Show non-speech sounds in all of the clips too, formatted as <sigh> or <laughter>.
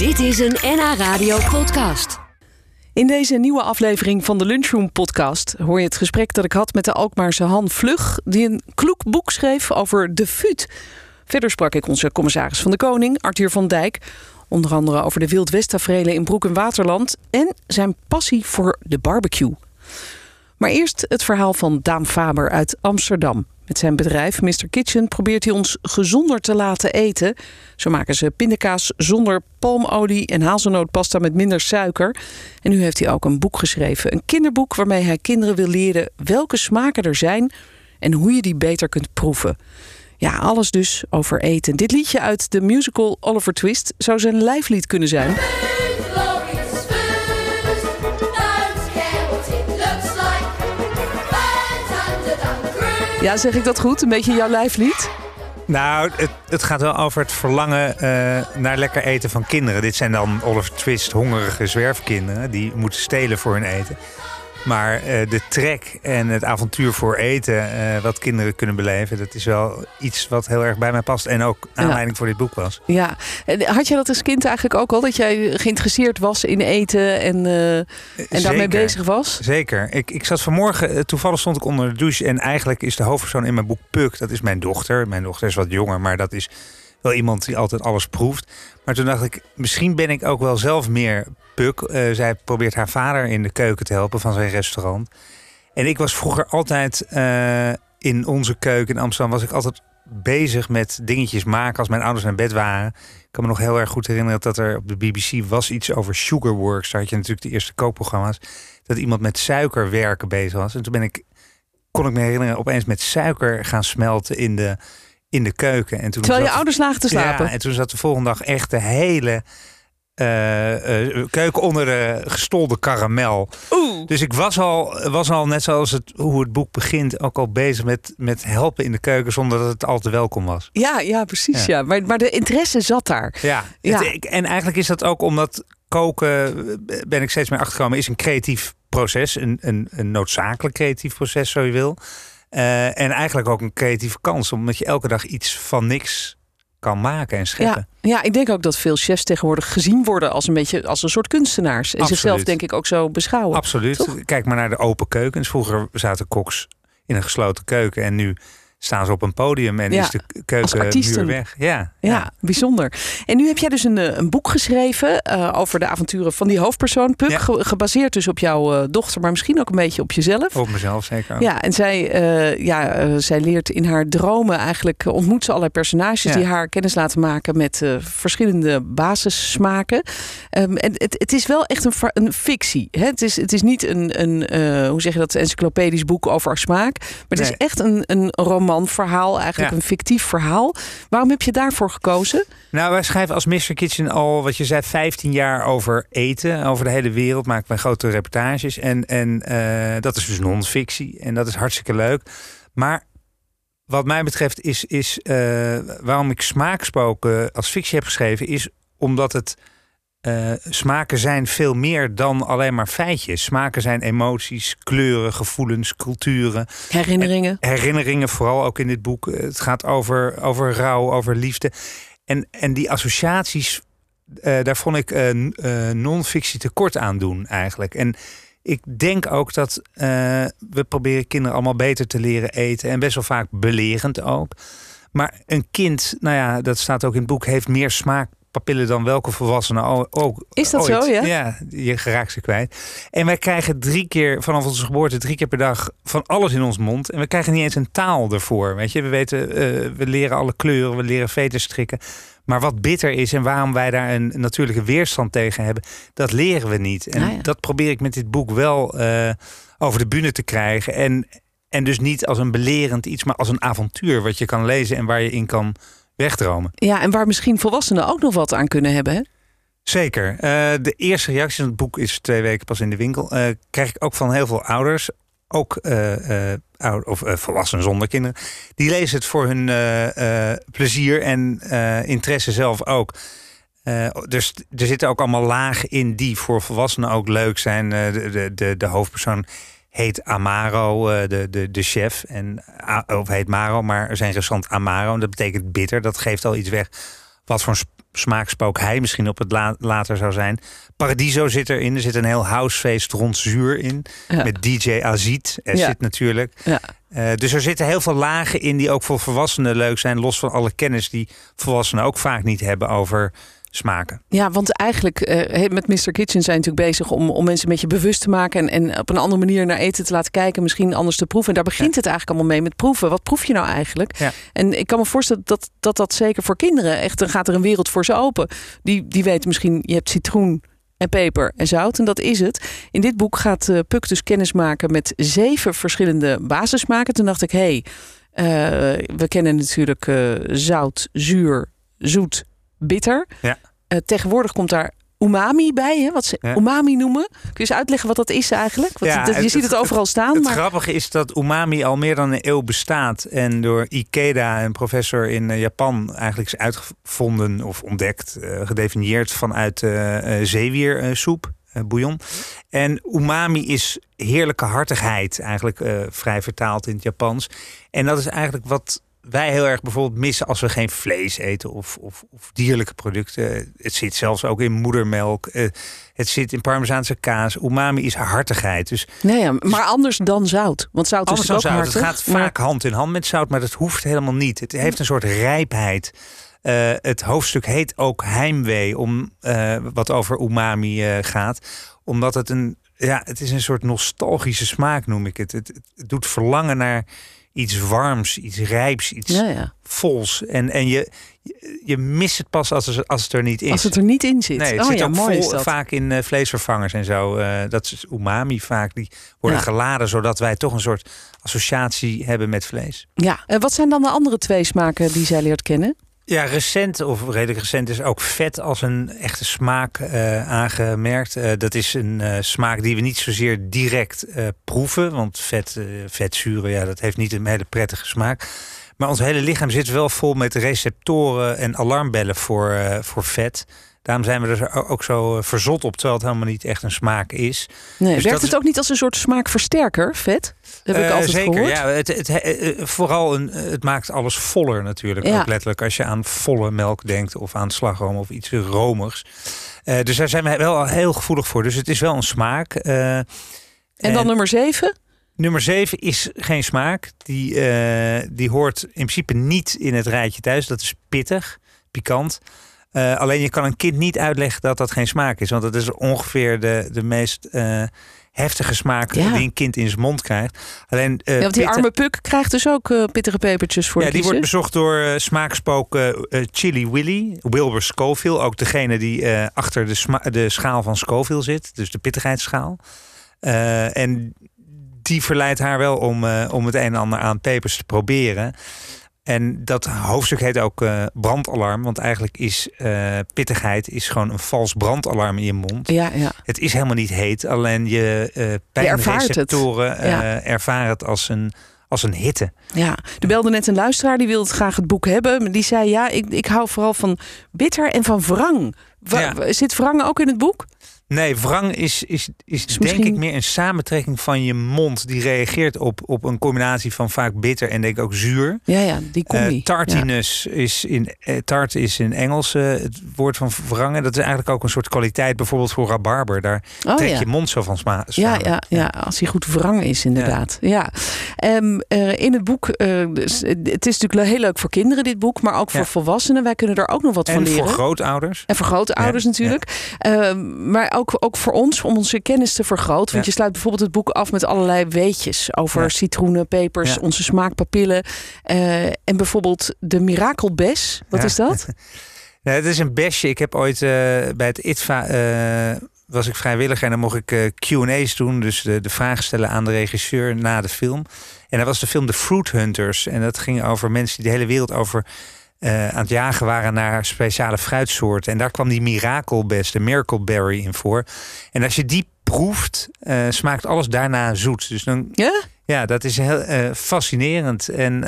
Dit is een NH Radio podcast. In deze nieuwe aflevering van de Lunchroom podcast hoor je het gesprek dat ik had met de Alkmaarse Han Vlug, die een kloek boek schreef over de FUT. Verder sprak ik onze commissaris van de Koning, Arthur van Dijk, onder andere over de Wildwest-taferelen in Broek en Waterland en zijn passie voor de barbecue. Maar eerst het verhaal van Daan Faber uit Amsterdam. Met zijn bedrijf Mr. Kitchen probeert hij ons gezonder te laten eten. Zo maken ze pindakaas zonder palmolie en hazelnootpasta met minder suiker. En nu heeft hij ook een boek geschreven. Een kinderboek waarmee hij kinderen wil leren welke smaken er zijn en hoe je die beter kunt proeven. Ja, alles dus over eten. Dit liedje uit de musical Oliver Twist zou zijn lijflied kunnen zijn. Ja, zeg ik dat goed? Een beetje jouw lijflied? Nou, het, het gaat wel over het verlangen eh, naar lekker eten van kinderen. Dit zijn dan Oliver Twist hongerige zwerfkinderen die moeten stelen voor hun eten. Maar eh, de trek en het avontuur voor eten, eh, wat kinderen kunnen beleven, dat is wel iets wat heel erg bij mij past. En ook aanleiding voor dit boek was. Ja. En Had jij dat als kind eigenlijk ook al? Dat jij geïnteresseerd was in eten en, eh, en daarmee bezig was? Zeker. Ik, ik zat vanmorgen, toevallig stond ik onder de douche. En eigenlijk is de hoofdpersoon in mijn boek Puk, dat is mijn dochter. Mijn dochter is wat jonger, maar dat is wel iemand die altijd alles proeft. Maar toen dacht ik, misschien ben ik ook wel zelf meer Puk. Eh, zij probeert haar vader in de keuken te helpen van zijn restaurant. En ik was vroeger altijd eh, in onze keuken in Amsterdam, was ik altijd bezig met dingetjes maken als mijn ouders naar bed waren. Ik kan me nog heel erg goed herinneren dat er op de BBC was iets over Sugarworks. Daar had je natuurlijk de eerste kookprogramma's. Dat iemand met suikerwerken bezig was. En toen ben ik, kon ik me herinneren, opeens met suiker gaan smelten in de, in de keuken. En toen Terwijl je zat- ouders lagen te slapen? Ja, en toen zat de volgende dag echt de hele eh, eh, keuken onder de gestolde karamel. Oeh. Dus ik was al, was al net zoals het, hoe het boek begint, ook al bezig met, met helpen in de keuken zonder dat het al te welkom was. Ja, ja, precies. Ja. Ja. Maar, maar de interesse zat daar. Ja, Ja. Het- ik- en eigenlijk is dat ook omdat koken, eh, ben ik steeds meer achtergekomen, is een creatief proces. Een, een, een noodzakelijk creatief proces, zo je wil. Eh, en eigenlijk ook een creatieve kans, omdat je elke dag iets van niks kan maken en scheppen. Ja, ja, ik denk ook dat veel chefs tegenwoordig gezien worden als een beetje als een soort kunstenaars. En Absoluut. zichzelf denk ik ook zo beschouwen. Absoluut. Toch? Kijk maar naar de open keukens. Vroeger zaten koks in een gesloten keuken en nu staan ze op een podium en Ja, is de keukenmuur artiesten. weg. Ja, Ja, bijzonder. En nu heb jij dus een, eh, een boek geschreven eh, over de avonturen van die hoofdpersoon, Puk. Ja. ge- gebaseerd dus op jouw eh, dochter, maar misschien ook een beetje op jezelf. Op mezelf zeker. Ja, en zij, ja, zij leert in haar dromen eigenlijk, ontmoet ze allerlei personages Ja. die haar kennis laten maken met verschillende basissmaken. Ehm, en het, het is wel echt een, een fictie. Hè? Het, is, het is niet een, een hoe zeg je dat, encyclopedisch boek over smaak. Maar het is echt een, een romanverhaal, eigenlijk Ja. een fictief verhaal. Waarom heb je daarvoor gekozen? Nou, wij schrijven als Mr. Kitchen al, wat je zei, 15 jaar over eten. Over de hele wereld maken wij grote reportages. En, en eh, dat is dus non-fictie. En dat is hartstikke leuk. Maar wat mij betreft is, is eh, waarom ik smaakspoken als fictie heb geschreven... is omdat het eh, smaken zijn veel meer dan alleen maar feitjes. Smaken zijn emoties, kleuren, gevoelens, culturen Herinneringen? herinneringen, vooral ook in dit boek. Het gaat over, over rouw, over liefde. En, en die associaties, eh, daar vond ik eh, eh, non-fictie tekort aan doen eigenlijk. En ik denk ook dat eh, we proberen kinderen allemaal beter te leren eten. En best wel vaak belerend ook. Maar een kind, nou ja, dat staat ook in het boek, heeft meer smaakpapillen dan welke volwassene o- ook. Is dat ooit. zo, ja? Ja, je geraakt ze kwijt. En wij krijgen drie keer, vanaf onze geboorte, drie keer per dag van alles in ons mond. En we krijgen niet eens een taal ervoor. Weet je, we weten, eh, we leren alle kleuren, we leren veters strikken. Maar wat bitter is en waarom wij daar een natuurlijke weerstand tegen hebben, dat leren we niet. En Ah, ja. dat probeer ik met dit boek wel eh, over de bühne te krijgen. En, en dus niet als een belerend iets, maar als een avontuur wat je kan lezen en waar je in kan wegdromen. Ja, en waar misschien volwassenen ook nog wat aan kunnen hebben. Hè? Zeker. Eh, de eerste reactie van het boek is twee weken pas in de winkel. Eh, krijg ik ook van heel veel ouders. Ook oud- of volwassenen zonder kinderen. Die lezen het voor hun plezier en interesse zelf ook. Dus er zitten ook allemaal lagen in die voor volwassenen ook leuk zijn. De, de, de, de hoofdpersoon heet Amaro, eh, de, de, de chef. En, of heet Maro, maar zijn restaurant Amaro. En dat betekent bitter. Dat geeft al iets weg wat voor, sp- smaakspook hij misschien op het la- later zou zijn. Paradiso zit erin. Er zit een heel housefeest rond zuur in. Ja. Met DJ Azit. Er Ja. zit natuurlijk. Ja. Eh, dus er zitten heel veel lagen in die ook voor volwassenen leuk zijn. Los van alle kennis die volwassenen ook vaak niet hebben over smaken. Ja, want eigenlijk eh, met Mr. Kitchen zijn natuurlijk bezig om, om mensen een beetje bewust te maken. En, en op een andere manier naar eten te laten kijken. Misschien anders te proeven. En daar begint het eigenlijk allemaal mee met proeven. Wat proef je nou eigenlijk? Ja. En ik kan me voorstellen dat, dat dat zeker voor kinderen echt. Dan gaat er een wereld voor ze open. Die, die weten misschien, je hebt citroen. En peper en zout, en dat is het. In dit boek gaat eh, Puk dus kennis maken met zeven verschillende basissmaken. Toen dacht ik, hé, hey, eh, we kennen natuurlijk zout, zuur, zoet, bitter. Ja. Eh, tegenwoordig komt daar umami bij, hè? wat ze Ja. umami noemen. Kun je eens uitleggen wat dat is eigenlijk? Want Ja, het- je het- ziet het het- overal staan. Het maar... grappige is dat umami al meer dan een eeuw bestaat. En door Ikeda, een professor in eh, Japan, eigenlijk is uitgevonden of ontdekt, eh, gedefinieerd vanuit eh, zeewiersoep, bouillon. En umami is heerlijke hartigheid, eigenlijk vrij vertaald in het Japans. En dat is eigenlijk wat wij heel erg bijvoorbeeld missen als we geen vlees eten of, of, of dierlijke producten. Het zit zelfs ook in moedermelk. eh, het zit in Parmezaanse kaas. Umami is hartigheid. Dus Nee, ja, maar anders dan zout. Want zout Anders is ook zout. hartig. Het gaat maar- vaak hand in hand met zout, maar dat hoeft helemaal niet. Het heeft een soort rijpheid. Eh, het hoofdstuk heet ook Heimwee, om, eh, wat over umami gaat. Omdat het een, ja, het is een soort nostalgische smaak, noem ik het. Het, het doet verlangen naar iets warms, iets rijps, iets Ja, ja. vols. En, en je, je, mist het pas als, het- als het er niet is. Als het er niet in zit. Nee, het oh zit ja, ook mooi vol, vaak in eh, vleesvervangers en zo. Eh, dat is umami vaak. Die worden geladen zodat wij toch een soort associatie hebben met vlees. Ja, en wat zijn dan de andere twee smaken die zij leert kennen? Ja, recent of redelijk recent is ook vet als een echte smaak eh, aangemerkt. Eh, dat is een eh, smaak die we niet zozeer direct proeven. Want vet, vetzuren, ja, dat heeft niet een hele prettige smaak. Maar ons hele lichaam zit wel vol met receptoren en alarmbellen voor, voor vet. Daarom zijn we er ook zo eh, verzot op, terwijl het helemaal niet echt een smaak is. Nee, Dus werkt het ook niet als een soort smaakversterker, vet? Dat heb ik Eh, altijd zeker, gehoord. ja. Het, het, eh, vooral een, het maakt alles voller natuurlijk. Ja. Ook letterlijk als je aan volle melk denkt of aan slagroom of iets romigs. Dus daar zijn we wel heel gevoelig voor. Dus het is wel een smaak. En dan nummer zeven? nummer 7 is geen smaak. Die, die hoort in principe niet in het rijtje thuis. Dat is pittig, pikant. Eh, alleen je kan een kind niet uitleggen dat dat geen smaak is. Want dat is ongeveer de, de meest eh, heftige smaak Ja. die een kind in zijn mond krijgt. Alleen, eh, Ja, want die arme Puk krijgt dus ook pittige pepertjes voor ja, die wordt bezocht door smaakspook Chili Willy, Wilbur Scoville. Ook degene die achter de, sma- de schaal van Scoville zit. Dus de pittigheidsschaal. En die verleidt haar wel om, om het een en ander aan pepers te proberen. En dat hoofdstuk heet ook eh, brandalarm. Want eigenlijk is eh, pittigheid is gewoon een vals brandalarm in je mond. Ja, ja. Het is helemaal niet heet. Alleen je uh, ervaart het. pijnreceptoren eh, Ja. ervaren het als een, als een hitte. Ja, er belde net een luisteraar die wilde graag het boek hebben. Maar die zei, ja, ik, ik hou vooral van bitter en van wrang. Wa- Ja. Zit wrang ook in het boek? Nee, wrang is, is, is denk misschien- ik meer een samentrekking van je mond. Die reageert op, op een combinatie van vaak bitter en denk ik ook zuur. Ja, ja, die Eh combi. tartiness is in eh, tart is in Engels eh, het woord van wrangen. Dat is eigenlijk ook een soort kwaliteit, bijvoorbeeld voor rabarber. Daar. Oh, trek ja. je mond zo van sma Ja, ja, ja, als hij goed wrang is, inderdaad. Ja. Eh, in het boek, dus, het is natuurlijk heel leuk voor kinderen, dit boek, maar ook voor volwassenen. Wij kunnen er ook nog wat van En leren. voor grootouders. En voor grootouders natuurlijk. Ehm, maar ook, ook voor ons, om onze kennis te vergroten. Want Ja. je sluit bijvoorbeeld het boek af met allerlei weetjes over Ja. citroenen, pepers, Ja. onze smaakpapillen. Eh, en bijvoorbeeld de mirakelbes. Wat is dat? <laughs> Het is een besje. Ik heb ooit eh, bij het ITVA eh, was ik vrijwilliger en dan mocht ik Q&A's doen. Dus de, de vragen stellen aan de regisseur na de film. En dat was de film The Fruit Hunters. En dat ging over mensen die de hele wereld over eh, aan het jagen waren naar speciale fruitsoorten. En daar kwam die mirakelbes, de Miracleberry in voor. En als je die proeft, eh, smaakt alles daarna zoet. Dus dan Ja? ja, dat is heel eh, fascinerend. En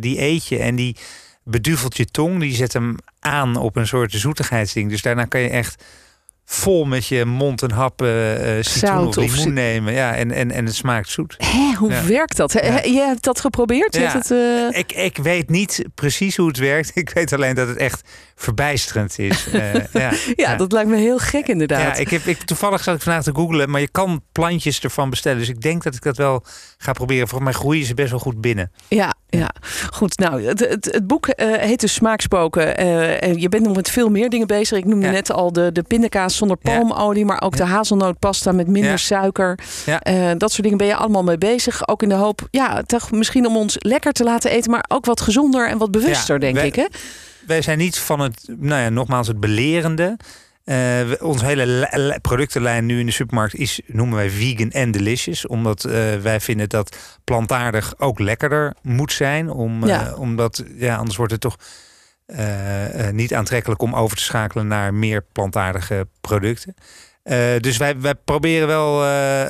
die eet je en die beduvelt je tong. Die zet hem aan op een soort zoetigheidsding. Dus daarna kan je echt vol met je mond een hap eh, citroen of limoen nemen. Ja, en, en, en het smaakt zoet. Hè, hoe Ja. werkt dat? Ja. Je hebt dat geprobeerd? Je Ja. hebt het, eh, Ik, ik weet niet precies hoe het werkt. <laughs> Ik weet alleen dat het echt verbijsterend is. <laughs> Ja, ja, dat lijkt me heel gek inderdaad. Ja, ik heb, ik, toevallig zat ik vandaag te googlen, maar je kan plantjes ervan bestellen. Dus ik denk dat ik dat wel ga proberen. Volgens mij groeien ze best wel goed binnen. Ja, ja. goed. Nou, het, het, het boek eh, heet dus Smaakspoken. en je bent nog met veel meer dingen bezig. Ik noemde net al de, de pindakaas zonder palmolie, maar ook de hazelnootpasta met minder suiker. Eh, dat soort dingen ben je allemaal mee bezig. Ook in de hoop, ja, toch misschien om ons lekker te laten eten, maar ook wat gezonder en wat bewuster, denk wij- ik. Hè? Wij zijn niet van het, nou ja, nogmaals het belerende. Eh, we- onze hele li- li- productenlijn nu in de supermarkt is, noemen wij vegan en delicious. Omdat eh, wij vinden dat plantaardig ook lekkerder moet zijn. Om, eh, omdat, ja, anders wordt het toch eh, eh, niet aantrekkelijk om over te schakelen naar meer plantaardige producten. Eh, dus wij, wij proberen wel eh,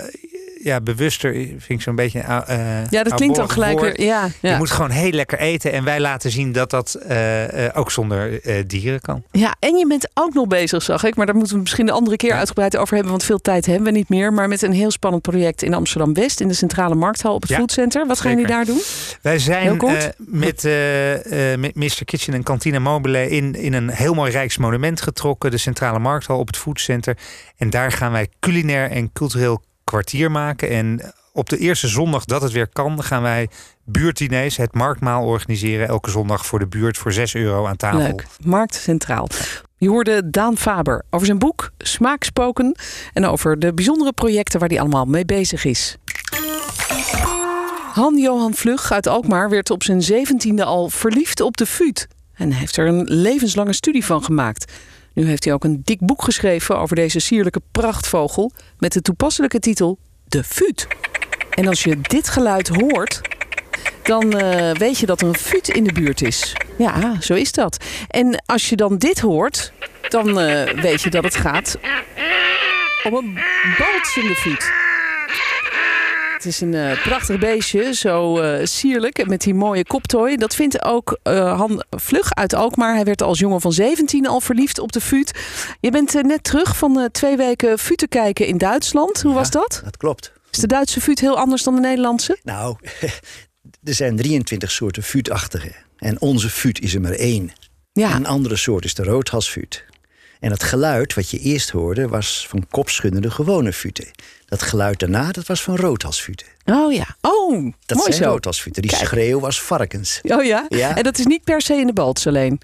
ja, bewuster, vind ik zo'n beetje. eh, Ja, dat klinkt dan gelijk weer. Ja, ja. Je moet gewoon heel lekker eten. En wij laten zien dat dat eh, eh, ook zonder eh, dieren kan. Ja, en je bent ook nog bezig, zag ik. Maar daar moeten we misschien de andere keer Ja. uitgebreid over hebben. Want veel tijd hebben we niet meer. Maar met een heel spannend project in Amsterdam-West. In de Centrale Markthal op het Ja, Foodcenter. Wat gaan jullie daar doen? Wij zijn eh, met, eh, eh, met Mr. Kitchen en Kantine Mobile in, in een heel mooi Rijksmonument getrokken. De Centrale Markthal op het Foodcenter. En daar gaan wij culinair en cultureel kwartier maken. En op de eerste zondag dat het weer kan, gaan wij buurtdiners, het marktmaal organiseren. Elke zondag voor de buurt voor 6 euro aan tafel. Leuk. Markt Centraal. Je hoorde Daan Faber over zijn boek Smaakspoken. En over de bijzondere projecten waar hij allemaal mee bezig is. Han-Johan Vlug uit Alkmaar werd op zijn zeventiende al verliefd op de fuut. En heeft er een levenslange studie van gemaakt. Nu heeft hij ook een dik boek geschreven over deze sierlijke prachtvogel... met de toepasselijke titel De Fuut. En als je dit geluid hoort, dan eh, weet je dat er een fuut in de buurt is. Ja, zo is dat. En als je dan dit hoort, dan eh, weet je dat het gaat om een baltsende fuut. Het is een eh, prachtig beestje, zo eh, sierlijk, met die mooie koptooi. Dat vindt ook eh, Han Vlug uit Alkmaar. Hij werd als jongen van 17 al verliefd op de fuut. Je bent net terug van twee weken futen kijken in Duitsland. Hoe Ja. was dat? Dat klopt. Is de Duitse fuut heel anders dan de Nederlandse? Nou, <laughs> er zijn 23 soorten fuutachtige. En onze fuut is er maar één. Ja. Een andere soort is de roodhalsfuut. En het geluid wat je eerst hoorde was van kopschuddende gewone futen. Dat geluid daarna, dat was van roodhalsfuten. Oh ja. Oh, Dat mooi zijn zo. roodhalsfuten. Die Kijk. schreeuw was varkens. Oh ja? Ja. En dat is niet per se in de balts alleen.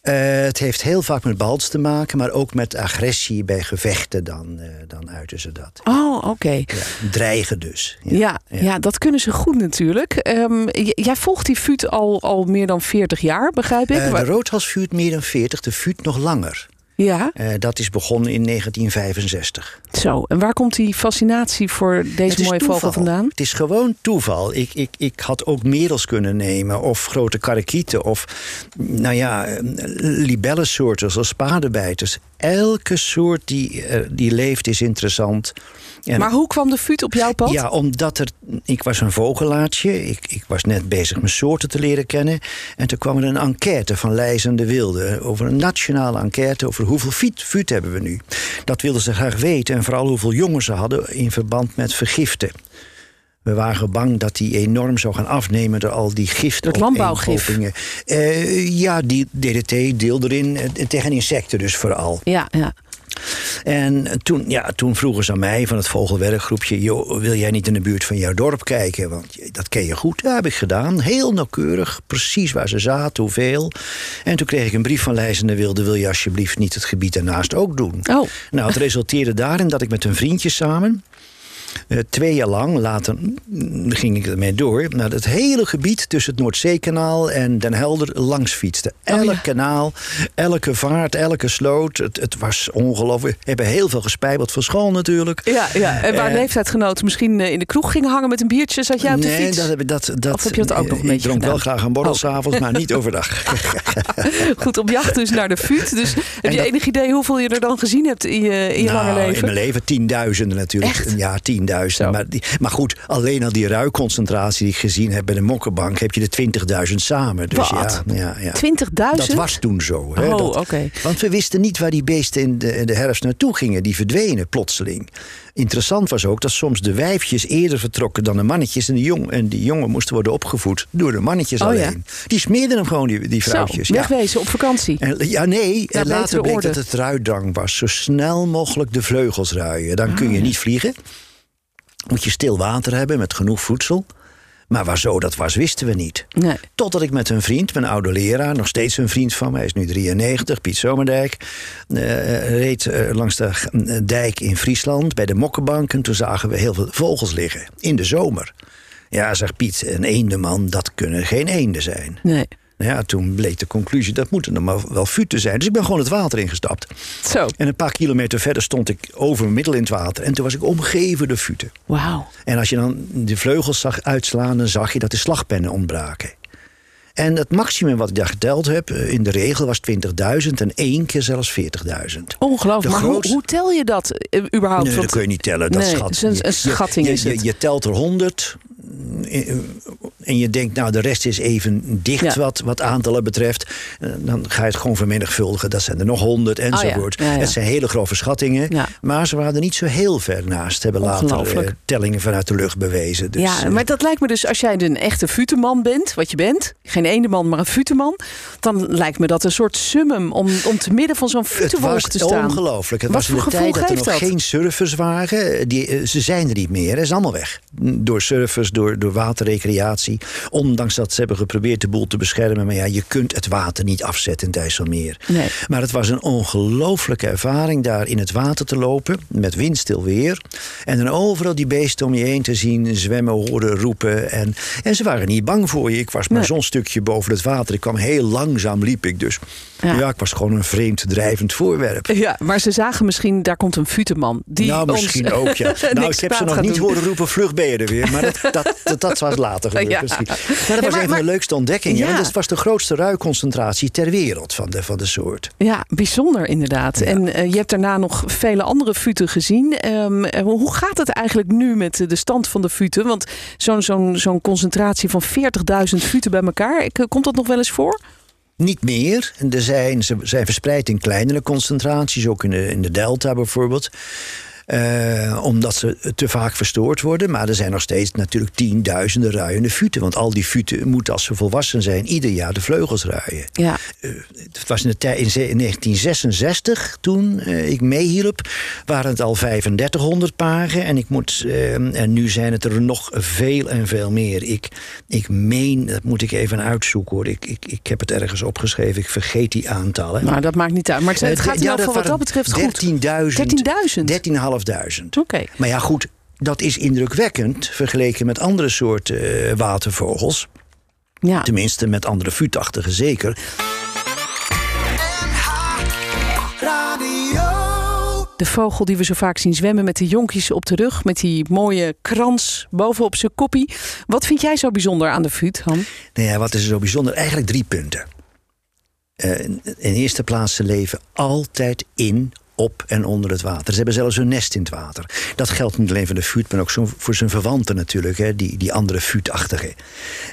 Eh, het heeft heel vaak met balts te maken, maar ook met agressie bij gevechten. Dan, eh, dan uiten ze dat. Oh, oké. Ja, dreigen dus. Ja, ja. dat kunnen ze goed natuurlijk. Ehm, jij volgt die fuut al, al meer dan 40 jaar, begrijp ik? Wa- de roodhalsvuut meer dan 40, de vuut nog langer. Ja, Eh, dat is begonnen in 1965. zo. En waar komt die fascinatie voor deze mooie toeval. vogel vandaan? Het is gewoon toeval. Ik, ik, ik had ook merels kunnen nemen, of grote karakieten, of nou ja, eh, libellensoorten zoals paardenbijters. Elke soort die, eh, die leeft is interessant. En Maar hoe kwam de fuut op jouw pad? Ja, omdat er. Ik was een vogelaartje. Ik, ik was net bezig mijn soorten te leren kennen. En toen kwam er een enquête van Leijs en de Wilde. Over een nationale enquête over hoeveel fiet, fuut hebben we nu. Dat wilden ze graag weten. En vooral hoeveel jongen ze hadden in verband met vergiften. We waren bang dat die enorm zou gaan afnemen door al die giften. Het landbouwgif. Eh, ja, die DDT, deel erin. eh, tegen insecten dus vooral. Ja, ja. En toen, ja, toen vroegen ze aan mij van het vogelwerkgroepje... Joh, wil jij niet in de buurt van jouw dorp kijken? Want dat ken je goed. Dat heb ik gedaan. Heel nauwkeurig. Precies waar ze zaten, hoeveel. En toen kreeg ik een brief van Leijs en de Wilde... wil je alsjeblieft niet het gebied daarnaast ook doen? Oh, Nou, het resulteerde daarin dat ik met een vriendje samen... eh, twee jaar lang, later ging ik ermee door... naar het hele gebied tussen het Noordzeekanaal en Den Helder langs fietste. Elk ja. kanaal, elke vaart, elke sloot. Het, het was ongelooflijk. We hebben heel veel gespijbeld van school natuurlijk. ja, ja. En waar Eh, leeftijdgenoten misschien eh, in de kroeg gingen hangen met een biertje, zat jij op de nee, fiets? dat, heb ik- dat, dat, Of heb je dat ook nog een ik beetje dronk wel graag een borrel Oh. s'avonds, maar niet overdag. <laughs> Goed, op jacht dus naar de fuut. Dus heb je dat- enig idee hoeveel je er dan gezien hebt in je, in je Nou, lange leven? In mijn leven tienduizenden natuurlijk. Echt? Ja, Zo. Maar, die- maar goed, alleen al die ruikconcentratie die ik gezien heb bij de Mokkenbank... heb je de 20.000 samen. Dus Wat? ja, ja, ja. 20.000? Dat was toen zo. Hè, Oh, oké. Want we wisten niet waar die beesten in de, in de herfst naartoe gingen. Die verdwenen plotseling. Interessant was ook dat soms de wijfjes eerder vertrokken dan de mannetjes. En die, jong, en die jongen moesten worden opgevoed door de mannetjes Oh, ja. alleen. Die smeerden hem gewoon, die, die Zo, vrouwtjes. ja. wegwezen op vakantie. En, ja, nee. Ja, en later bleek orde. dat het ruidrang was. Zo snel mogelijk de vleugels ruien. Dan kun Ah, je niet vliegen. Moet je stil water hebben met genoeg voedsel. Maar waar zo dat was, wisten we niet. Nee. Totdat ik met een vriend, mijn oude leraar, nog steeds een vriend van mij, hij is nu 93, Piet Zomerdijk, eh, reed eh, langs de eh, dijk in Friesland bij de Mokkenbank. En toen zagen we heel veel vogels liggen in de zomer. Ja, zegt Piet, een eendeman, dat kunnen geen eenden zijn. Nee. Nou ja, toen bleek de conclusie, dat moeten dan maar wel futen zijn. Dus ik ben gewoon het water ingestapt. Zo. En een paar kilometer verder stond ik over mijn middel in het water. En toen was ik omgeven door futen. Wauw. En als je dan de vleugels zag uitslaan, dan zag je dat de slagpennen ontbraken. En het maximum wat ik daar geteld heb, eh, in de regel was 20.000 en één keer zelfs 40.000. Ongelooflijk. Maar hoe, grootste- hoe tel je dat eh, überhaupt? Nee, dat kun je niet tellen. Dat Nee, schat. een- een schatting je, is het. Je, telt er 100 eh, en je denkt, nou, de rest is even dicht Ja. wat, wat aantallen betreft. Eh, Dan ga je het gewoon vermenigvuldigen. Dat zijn er nog 100 enzovoort. Oh ja, ja. Het zijn hele grove schattingen. Maar ze waren er niet zo heel ver naast. Hebben later eh, tellingen vanuit de lucht bewezen. Dus, ja, eh, maar dat lijkt me dus, als jij een echte futeman bent, wat je bent, geen eendeman, maar een futeman, dan lijkt me dat een soort summum om, om te midden van zo'n was te staan. ongelooflijk. Het Wat was in de voor tijd dat er nog dat? geen surfers waren. Die, ze zijn er niet meer. Ze zijn allemaal weg. Door surfers, door, door waterrecreatie. Ondanks dat ze hebben geprobeerd de boel te beschermen. Maar ja, je kunt het water niet afzetten in het IJsselmeer. Nee. Maar het was een ongelooflijke ervaring daar in het water te lopen. Met windstil weer. En dan overal die beesten om je heen te zien. Zwemmen, horen, roepen. En, en ze waren niet bang voor je. Ik was maar Nee. zo'n stukje boven het water. Ik kwam heel langzaam, liep ik dus. Ja. Ja, ik was gewoon een vreemd drijvend voorwerp. Ja, maar ze zagen misschien, daar komt een futeman. Die nou, ons misschien ook, ja. <laughs> Nou, ik heb ze nog niet doen. horen roepen, vlug ben je er weer. Maar dat, dat, dat, dat was later <laughs> gebeurd Ja. Misschien. <laughs> Maar dat was maar- een van de leukste ontdekkingen. Ja. Het was de grootste ruikconcentratie ter wereld van de, van de soort. Ja, bijzonder inderdaad. Ja. En eh, je hebt daarna nog vele andere futen gezien. Ehm, eh, hoe gaat het eigenlijk nu met de stand van de futen? Want zo'n zo'n zo'n concentratie van 40.000 futen bij elkaar, ik- komt dat nog wel eens voor? Niet meer. Er zijn, ze zijn verspreid in kleinere concentraties, ook in de, in de delta bijvoorbeeld. Eh, omdat ze te vaak verstoord worden. Maar er zijn nog steeds natuurlijk tienduizenden ruiende futen. Want al die futen moeten als ze volwassen zijn ieder jaar de vleugels ruien. Ja, Het was in, de in ze- in 1966, toen eh, ik meehielp, waren het al 3500 paren. En, ik moet, eh, en nu zijn het er nog veel en veel meer. Ik, ik meen, dat moet ik even uitzoeken hoor. Ik, ik, ik heb het ergens opgeschreven, ik vergeet die aantallen. maar dat maakt niet uit. Maar het, het Eh, gaat in ja, ieder geval wat dat betreft goed. 13.000. 13.000? 13.500. Oké. Maar ja, goed, dat is indrukwekkend vergeleken met andere soorten eh, watervogels. Ja. Tenminste, met andere vuutachtigen zeker. De vogel die we zo vaak zien zwemmen met de jonkjes op de rug, met die mooie krans bovenop zijn koppie. Wat vind jij zo bijzonder aan de fut, Han? Nou ja, wat is er zo bijzonder? Eigenlijk drie punten. Eh, in in eerste plaats, ze leven altijd in, op en onder het water. Ze hebben zelfs hun nest in het water. Dat geldt niet alleen voor de fuut, maar ook voor zijn verwanten natuurlijk, hè, die, die andere fuutachtigen.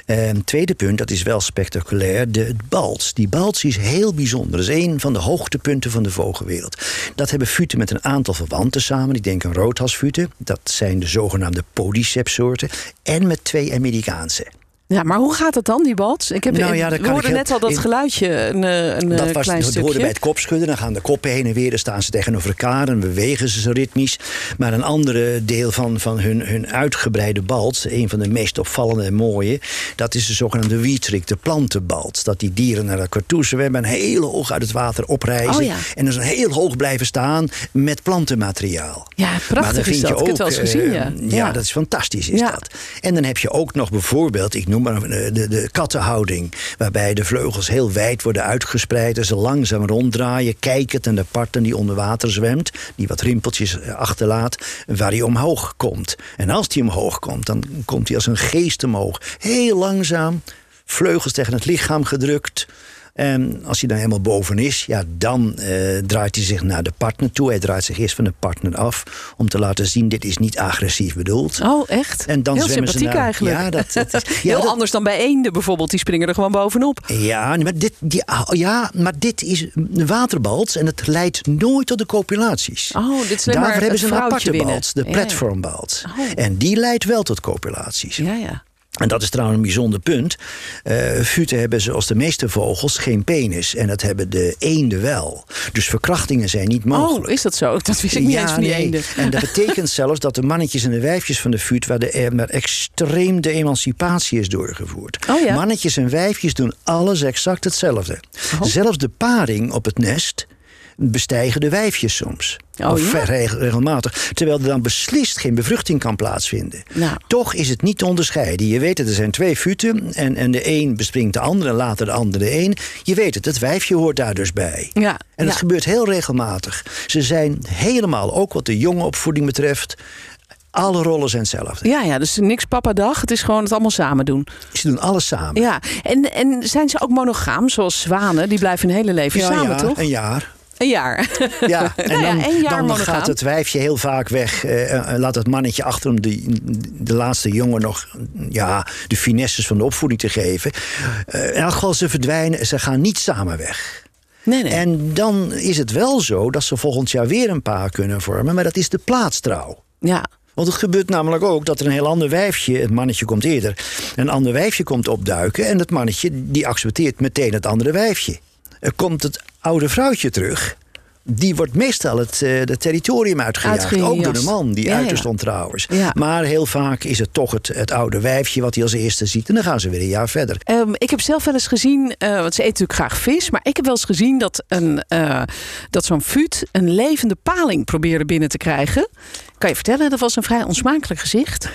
Eh, tweede punt, dat is wel spectaculair, de balts. Die balts is heel bijzonder. Dat is een van de hoogtepunten van de vogelwereld. Dat hebben futen met een aantal verwanten samen. Ik denk aan roodhalsfuten. Dat zijn de zogenaamde podicepsoorten. En met twee Amerikaanse. Ja, maar hoe gaat het dan, die balts? Ik heb, Nou ja, we hoorden ik net al dat in- geluidje, een, eh, een Dat eh, was, klein dat hoorde stukje. bij het kopschudden. Dan gaan de koppen heen en weer. Dan staan ze tegenover elkaar en bewegen ze zo ritmisch. Maar een andere deel van, van hun, hun uitgebreide balts... een van de meest opvallende en mooie... dat is de zogenaamde wietrik, de plantenbalts. Dat die dieren naar elkaar toe zwemmen... en heel hoog uit het water oprijzen. Oh ja. En dan heel hoog blijven staan met plantenmateriaal. Ja, prachtig is dat. Ik heb het wel eens gezien, eh, ja. ja. dat is fantastisch, is dat. En dan heb je ook nog bijvoorbeeld, ik noem maar eh, de, de kattenhouding... waarbij de vleugels heel wijd worden uitgespreid... en ze langzaam ronddraaien, kijkend naar de parten die onder water zwemt... die wat rimpeltjes eh, achterlaat, waar hij omhoog komt. En als hij omhoog komt, dan komt hij als een geest omhoog. Heel langzaam, vleugels tegen het lichaam gedrukt... En als hij dan helemaal boven is, ja, dan eh, draait hij zich naar de partner toe. Hij draait zich eerst van de partner af om te laten zien: dit is niet agressief bedoeld. Oh, echt? En dan Heel zwemmen ze sympathiek naar- eigenlijk. Ja, dat, dat is- <laughs> ja, Heel dat- anders dan bij eenden bijvoorbeeld. Die springen er gewoon bovenop. Ja, maar dit, die, ah, ja, maar dit is een waterbals en het leidt nooit tot de copulaties. Oh, dit is Daarvoor maar hebben ze een aparte bals, de Ja, ja. platformbals. Oh. En die leidt wel tot copulaties. Ja, ja. En dat is trouwens een bijzonder punt. Eh futen hebben zoals de meeste vogels geen penis. En dat hebben de eenden wel. Dus verkrachtingen zijn niet mogelijk. Oh, is dat zo? Dat wist ik niet eens van die nee. eenden. En dat betekent <laughs> zelfs dat de mannetjes en de wijfjes van de fut... waar, de, eh, waar extreem de emancipatie is doorgevoerd. Oh ja? Mannetjes en wijfjes doen alles exact hetzelfde. Oh. Zelfs de paring op het nest bestijgen de wijfjes soms. Oh of ja? regelmatig. Terwijl er dan beslist geen bevruchting kan plaatsvinden. Nou. Toch is het niet te onderscheiden. Je weet het, er zijn twee futen. En, en de een bespringt de andere en later de andere de een. Je weet het, het wijfje hoort daar dus bij. Ja, En ja. het gebeurt heel regelmatig. Ze zijn helemaal, ook wat de jonge opvoeding betreft... alle rollen zijn hetzelfde. Ja, ja, dus niks papadag. Het is gewoon het allemaal samen doen. Ze doen alles samen. Ja, en, en zijn ze ook monogaam, zoals zwanen? Die blijven hun hele leven Ja, samen, ja, toch? een jaar. Een jaar. <laughs> Ja, en Nou ja, dan, jaar dan gaat het wijfje heel vaak weg. eh, eh, laat het mannetje achter om de, de laatste jongen nog ja, de finesses van de opvoeding te geven. Eh, in elk geval, ze verdwijnen, ze gaan niet samen weg. Nee, nee. En dan is het wel zo dat ze volgend jaar weer een paar kunnen vormen, maar dat is de plaatstrouw. Ja. Want het gebeurt namelijk ook dat er een heel ander wijfje, het mannetje komt eerder, een ander wijfje komt opduiken en het mannetje die accepteert meteen het andere wijfje. Komt het oude vrouwtje terug. Die wordt meestal het, eh, het territorium uitgejaagd. Ook door de man, die Ja, uiterst ja. ontrouw is. Ja. Maar heel vaak is het toch het, het oude wijfje wat hij als eerste ziet. En dan gaan ze weer een jaar verder. Ehm, ik heb zelf wel eens gezien, eh, want ze eten natuurlijk graag vis, maar ik heb wel eens gezien dat, een, eh, dat zo'n fut een levende paling probeerde binnen te krijgen. Kan je vertellen, dat was een vrij onsmakelijk gezicht. <laughs>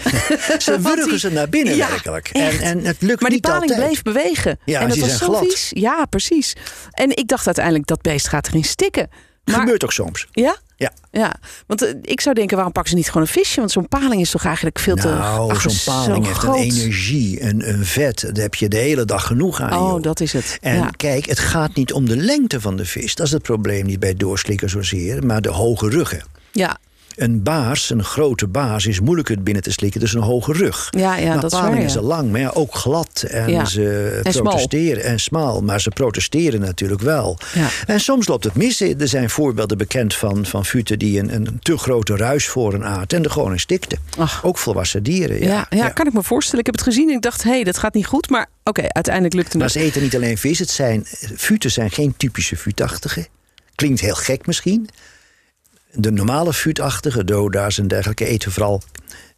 Ze <laughs> wurgen ze naar binnen Ja, werkelijk. En, en het lukt Maar die paling altijd. bleef bewegen. Ja, en dat was zo glad. vies. Ja, precies. En ik dacht uiteindelijk, dat beest gaat erin stikken. Maar, Gebeurt ook soms. Ja? Ja. Ja, want eh, ik zou denken, waarom pakken ze niet gewoon een visje? Want zo'n paling is toch eigenlijk veel te... Nou, zo'n zo paling heeft groot. een energie, een, een vet. Daar heb je de hele dag genoeg aan. Oh, joh. dat is het. En ja. kijk, het gaat niet om de lengte van de vis. Dat is het probleem niet bij doorslikken zozeer, maar de hoge ruggen. ja, Een baars, een grote baas, is moeilijker binnen te slikken, dus een hoge rug. ja, ja maar dat is waar. ja. zijn lang, maar ja, ook glad. En Ja. ze En smal. protesteren en smal. Maar ze protesteren natuurlijk wel. Ja. En soms loopt het mis. Er zijn voorbeelden bekend van, van futen die een, een te grote ruis voor een aard en er gewoon in stikten. Ach. Ook volwassen dieren. Ja, ja, kan ik me voorstellen. Ik heb het gezien en ik dacht, hé, hey, dat gaat niet goed. Maar oké, uiteindelijk lukte Maar het. ze eten niet alleen vis. Het zijn, futen zijn geen typische futachtige. Klinkt heel gek misschien. De normale futachtige, doda's en dergelijke, eten vooral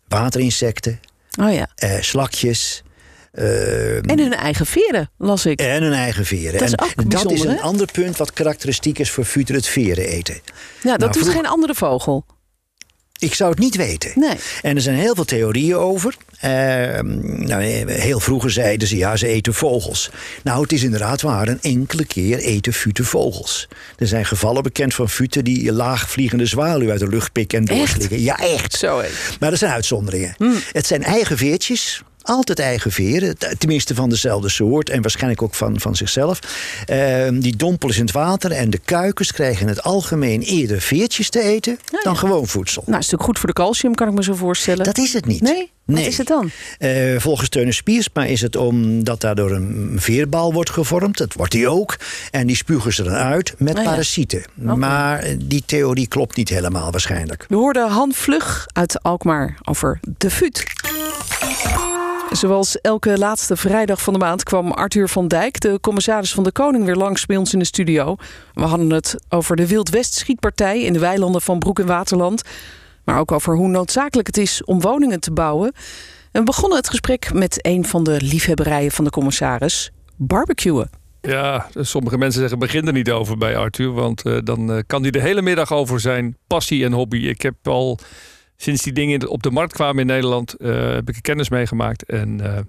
waterinsecten, Oh ja. eh, slakjes. eh, En hun eigen veren, las ik. en hun eigen veren. Dat is en ook dat is een hè? ander punt wat karakteristiek is voor futen, het veren eten. Ja, dat nou, doet vroeg- geen andere vogel. Ik zou het niet weten. Nee. En er zijn heel veel theorieën over. Eh, nou, heel vroeger zeiden ze, ja, ze eten vogels. Nou, het is inderdaad waar. Een enkele keer eten futen vogels. Er zijn gevallen bekend van futen die laagvliegende zwaluw uit de lucht pikken en doorslikken. Ja, echt. Zo. Maar er zijn uitzonderingen. Het zijn eigen veertjes. Altijd eigen veren, tenminste van dezelfde soort en waarschijnlijk ook van, van zichzelf. Ehm, die dompelen ze in het water en de kuikens krijgen in het algemeen eerder veertjes te eten dan gewoon voedsel. Nou, is natuurlijk goed voor de calcium, kan ik me zo voorstellen. Dat is het niet. Nee? Wat is het dan? Eh, volgens Teune Spiersma is het omdat daardoor een veerbal wordt gevormd. Dat wordt die ook. En die spugen ze dan uit met Ah ja. parasieten. Maar die theorie klopt niet helemaal waarschijnlijk. We hoorden Han Vlug uit Alkmaar over de fut. Zoals elke laatste vrijdag van de maand kwam Arthur van Dijk, de commissaris van de Koning, weer langs bij ons in de studio. We hadden het over de Wild West schietpartij in de weilanden van Broek en Waterland. Maar ook over hoe noodzakelijk het is om woningen te bouwen. En we begonnen het gesprek met een van de liefhebberijen van de commissaris: barbecuen. Ja, sommige mensen zeggen begin er niet over bij Arthur. Want eh, dan eh, kan hij de hele middag over zijn passie en hobby. Ik heb al sinds die dingen op de markt kwamen in Nederland, eh, heb ik er kennis meegemaakt. En eh,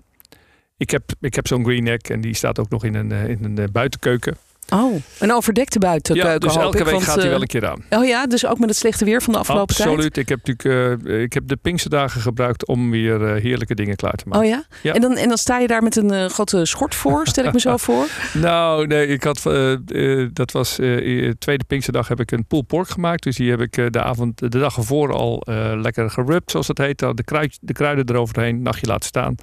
ik heb, ik heb zo'n greenneck en die staat ook nog in een, eh, in een buitenkeuken. Oh, een overdekte buitenkeuken ja, dus hoop elke ik, week want, gaat hij eh, wel een keer aan. Oh ja, dus ook met het slechte weer van de afgelopen tijd? Absoluut. Ik heb natuurlijk eh, ik heb de Pinksterdagen gebruikt om weer eh, heerlijke dingen klaar te maken. Oh ja? Ja. En, dan, en dan sta je daar met een eh, grote schort voor, stel ik me zo <laughs> voor. Nou, nee, ik had, eh, eh, dat was eh, eh, tweede Pinksterdag heb ik een pulled pork gemaakt. Dus die heb ik eh, de avond, de dag ervoor al eh, lekker gerubt, zoals dat heet. Dan De, kruid, de kruiden eroverheen, nachtje laten staan.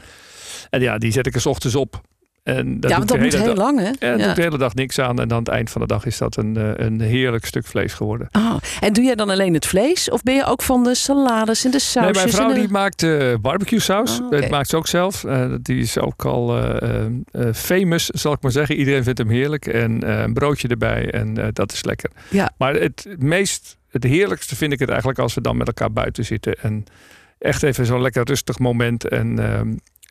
En ja, die zet ik er 's ochtends op. En dat ja, want dat moet heel lang, hè? Ja, daar doe ik de hele dag niks aan. En aan het eind van de dag is dat een, eh, een heerlijk stuk vlees geworden. Oh, en doe jij dan alleen het vlees? Of ben je ook van de salades en de Nee, sausjes? mijn vrouw de... die maakt eh, barbecue saus. Oh. Dat maakt ze ook zelf. Eh, die is ook al famous, zal ik maar zeggen. Iedereen vindt hem heerlijk. En een broodje erbij. En dat is lekker. Ja. Maar het meest, het heerlijkste vind ik het eigenlijk als we dan met elkaar buiten zitten. En echt even zo'n lekker rustig moment. En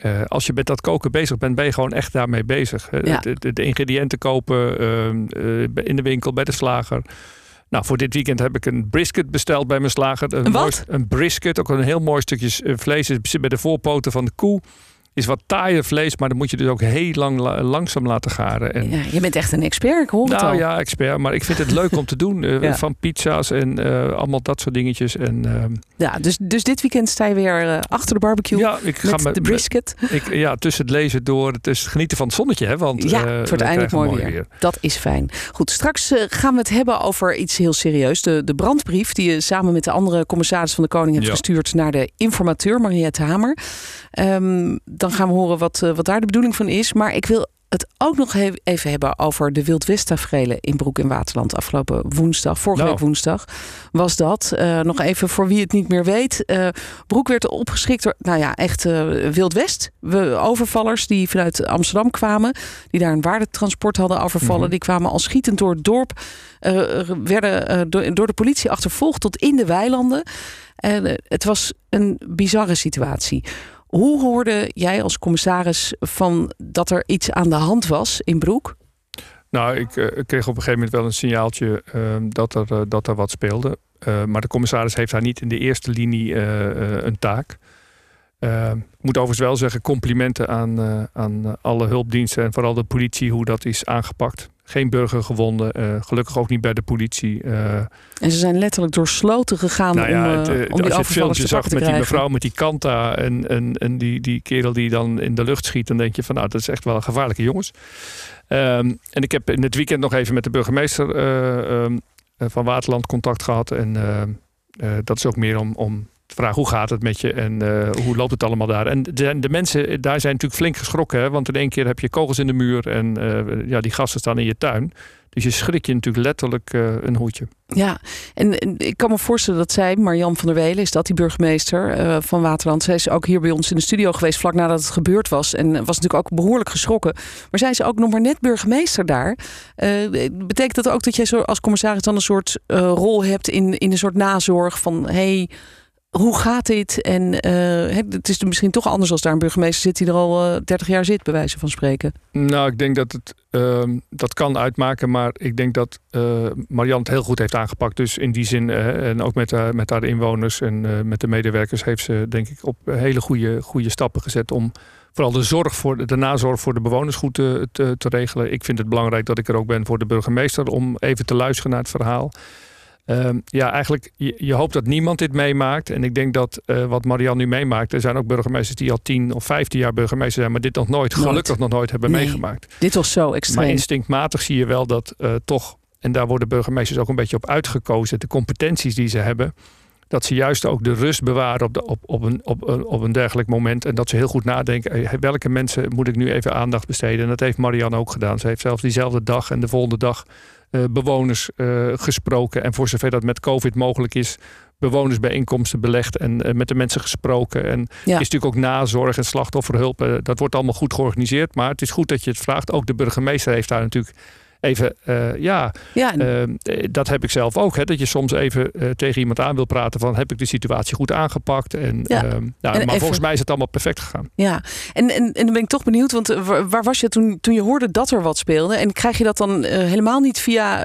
eh, als je met dat koken bezig bent, ben je gewoon echt daarmee bezig. Eh, Ja. De, de- de ingrediënten kopen ehm, eh, in de winkel, bij de slager. Nou, voor dit weekend heb ik een brisket besteld bij mijn slager. Een wat? mooi- een brisket, ook een heel mooi stukje vlees. Het zit bij de voorpoten van de koe. Is wat taaier vlees, maar dan moet je dus ook heel lang la- langzaam laten garen. En, Ja, je bent echt een expert, ik hoor het nou al. ja, expert. Maar ik vind het leuk om te doen. eh, <laughs> Ja. Van pizza's en eh, allemaal dat soort dingetjes. En, ehm, Ja, dus, dus dit weekend sta je weer eh, achter de barbecue ja, ik ga met me- de brisket. Ik, ja, tussen het lezen door. Het is genieten van het zonnetje, hè? Want Ja, het wordt eindelijk mooi weer. Dat is fijn. Goed, straks gaan we het hebben over iets heel serieus. De, de brandbrief die je samen met de andere commissaris van de Koning hebt Ja. gestuurd naar de informateur Mariette Hamer. Ehm, dan gaan we horen wat, eh, wat daar de bedoeling van is. Maar ik wil het ook nog even hebben over de Wildwest-taferelen in Broek in Waterland. Afgelopen woensdag, vorige Nou. week woensdag, was dat. Eh, nog even voor wie het niet meer weet. Eh, Broek werd opgeschikt door, nou ja, echt eh Wildwest. We, overvallers die vanuit Amsterdam kwamen. Die daar een waardetransport hadden overvallen. Mhm. Die kwamen al schietend door het dorp. werden door, door de politie achtervolgd tot in de weilanden. En het was een bizarre situatie. Hoe hoorde jij als commissaris van dat er iets aan de hand was in Broek? Nou, ik, eh, kreeg op een gegeven moment wel een signaaltje ehm, dat, er, eh, dat er wat speelde. Eh, maar de commissaris heeft daar niet in de eerste linie een taak. Ehm, ik moet overigens wel zeggen, complimenten aan, aan alle hulpdiensten en vooral de politie, hoe dat is aangepakt. Geen burgergewonden, eh, gelukkig ook niet bij de politie. Eh, En ze zijn letterlijk door sloten gegaan nou ja, om, het, eh, eh, om die als je het filmpje zag met die mevrouw met die kanta en, en, en die, die kerel die dan in de lucht schiet, dan denk je van nou, dat is echt wel een gevaarlijke jongens. Ehm, en ik heb in het weekend nog even met de burgemeester eh, ehm, eh, van Waterland contact gehad. En ehm, eh, dat is ook meer om, om vragen hoe gaat het met je en eh, hoe loopt het allemaal daar. En de, de mensen daar zijn natuurlijk flink geschrokken, hè, want in één keer heb je kogels in de muur en eh, ja, die gasten staan in je tuin. Dus je schrik je natuurlijk letterlijk eh, een hoedje. Ja, en, ik kan me voorstellen dat zij, Marjan van der Welen, is dat die burgemeester van Waterland. Zij is ook hier bij ons in de studio geweest vlak nadat het gebeurd was. En was natuurlijk ook behoorlijk geschrokken. Maar zij is ook nog maar net burgemeester daar. Betekent dat ook dat jij zo als commissaris dan een soort rol hebt in, in een soort nazorg van hey, hoe gaat dit? En eh, het is misschien toch anders als daar een burgemeester zit die er al eh, 30 jaar zit, bij wijze van spreken. Nou, ik denk dat het ehm, dat kan uitmaken, maar ik denk dat eh Marianne het heel goed heeft aangepakt. Dus in die zin, eh, en ook met, met haar inwoners en eh, met de medewerkers, heeft ze denk ik op hele goede, goede stappen gezet om vooral de zorg voor de, nazorg voor de bewoners goed te, te regelen. Ik vind het belangrijk dat ik er ook ben voor de burgemeester om even te luisteren naar het verhaal. Ehm, ja, eigenlijk, je, je hoopt dat niemand dit meemaakt. En ik denk dat eh, wat Marianne nu meemaakt, er zijn ook burgemeesters die al 10 of 15 jaar burgemeester zijn, maar dit nog nooit, Nooit. gelukkig nog nooit hebben Nee. meegemaakt. Dit was zo Maar extreem. instinctmatig zie je wel dat eh, toch, en daar worden burgemeesters ook een beetje op uitgekozen, de competenties die ze hebben, dat ze juist ook de rust bewaren op, de, op, op, een, op, een- op een dergelijk moment. En dat ze heel goed nadenken, eh, welke mensen moet ik nu even aandacht besteden. En dat heeft Marianne ook gedaan. Ze heeft zelfs diezelfde dag en de volgende dag eh, bewoners eh, gesproken. En voor zover dat met COVID mogelijk is, bewonersbijeenkomsten belegd en eh, met de mensen gesproken. En Ja. is natuurlijk ook nazorg en slachtofferhulp. eh, dat wordt allemaal goed georganiseerd. Maar het is goed dat je het vraagt. Ook de burgemeester heeft daar natuurlijk even, eh, ja, ja, en- eh, dat heb ik zelf ook. Hè, dat je soms even eh, tegen iemand aan wil praten van heb ik de situatie goed aangepakt. En, Ja. ehm, nou, maar even- volgens mij is het allemaal perfect gegaan. Ja, en, en, en dan ben ik toch benieuwd, want eh, waar, waar was je toen, toen je hoorde dat er wat speelde? En krijg je dat dan helemaal niet via,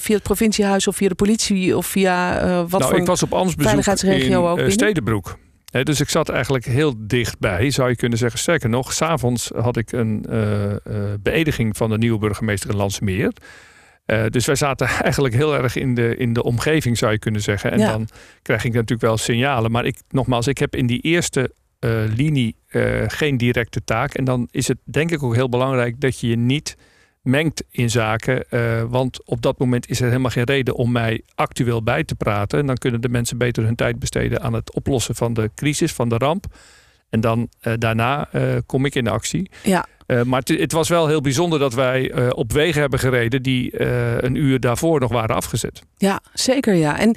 via het provinciehuis of via de politie of via wat nou, voor... ik was op ambtsbezoek veiligheidsregio in ook? Stedenbroek. Nee, dus ik zat eigenlijk heel dichtbij, zou je kunnen zeggen. Sterker nog, s'avonds had ik een eh, eh, beëdiging van de nieuwe burgemeester in Landsmeer. Eh, dus wij zaten <laughs> eigenlijk heel erg in de, in de omgeving, zou je kunnen zeggen. En Ja. dan krijg ik natuurlijk wel signalen. Maar ik, nogmaals, ik heb in die eerste linie geen directe taak. En dan is het denk ik ook heel belangrijk dat je je niet mengt in zaken. eh, want op dat moment is er helemaal geen reden om mij actueel bij te praten. En dan kunnen de mensen beter hun tijd besteden aan het oplossen van de crisis, van de ramp. En dan eh, daarna eh, kom ik in actie. Ja. Eh, maar het, was wel heel bijzonder dat wij eh, op wegen hebben gereden die eh, een uur daarvoor nog waren afgezet. Ja, zeker ja. En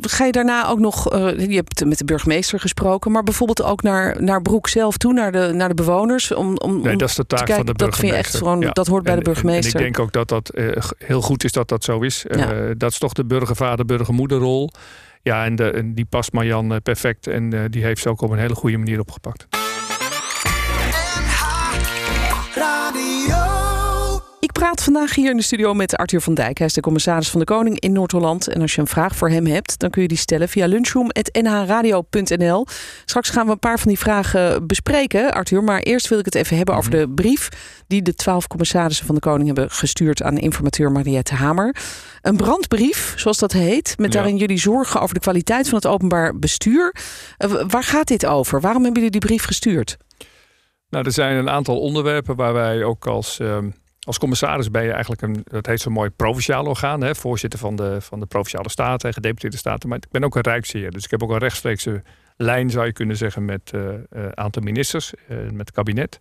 ga je daarna ook nog, je hebt met de burgemeester gesproken, maar bijvoorbeeld ook naar, naar Broek zelf toe, naar de, naar de bewoners? Om, om, Nee, dat is de taak van de dat vind je echt burgemeester. gewoon, Ja. dat hoort bij En- de burgemeester. En, ik denk ook dat dat heel goed is dat dat zo is. Ja. dat is toch de burgervader, burgermoederrol. Ja, en, de, en die past Marjan perfect. En die heeft ze ook op een hele goede manier opgepakt. Praat vandaag hier in de studio met Arthur van Dijk. Hij is de commissaris van de Koning in Noord-Holland. En als je een vraag voor hem hebt, dan kun je die stellen via lunchroom.nhradio.nl. Straks gaan we een paar van die vragen bespreken, Arthur. Maar eerst wil ik het even hebben over de brief die de twaalf commissarissen van de Koning hebben gestuurd aan informateur Mariette Hamer. Een brandbrief, zoals dat heet, met Ja. daarin jullie zorgen over de kwaliteit van het openbaar bestuur. Eh, Waar gaat dit over? Waarom hebben jullie die brief gestuurd? Nou, er zijn een aantal onderwerpen waar wij ook als, ehm, als commissaris ben je eigenlijk een, dat heet zo mooi, provinciaal orgaan. Hè, voorzitter van de, van de provinciale staten en gedeputeerde staten. Maar ik ben ook een rijksheer. Dus ik heb ook een rechtstreekse lijn, zou je kunnen zeggen, met een aantal ministers, eh, met het kabinet.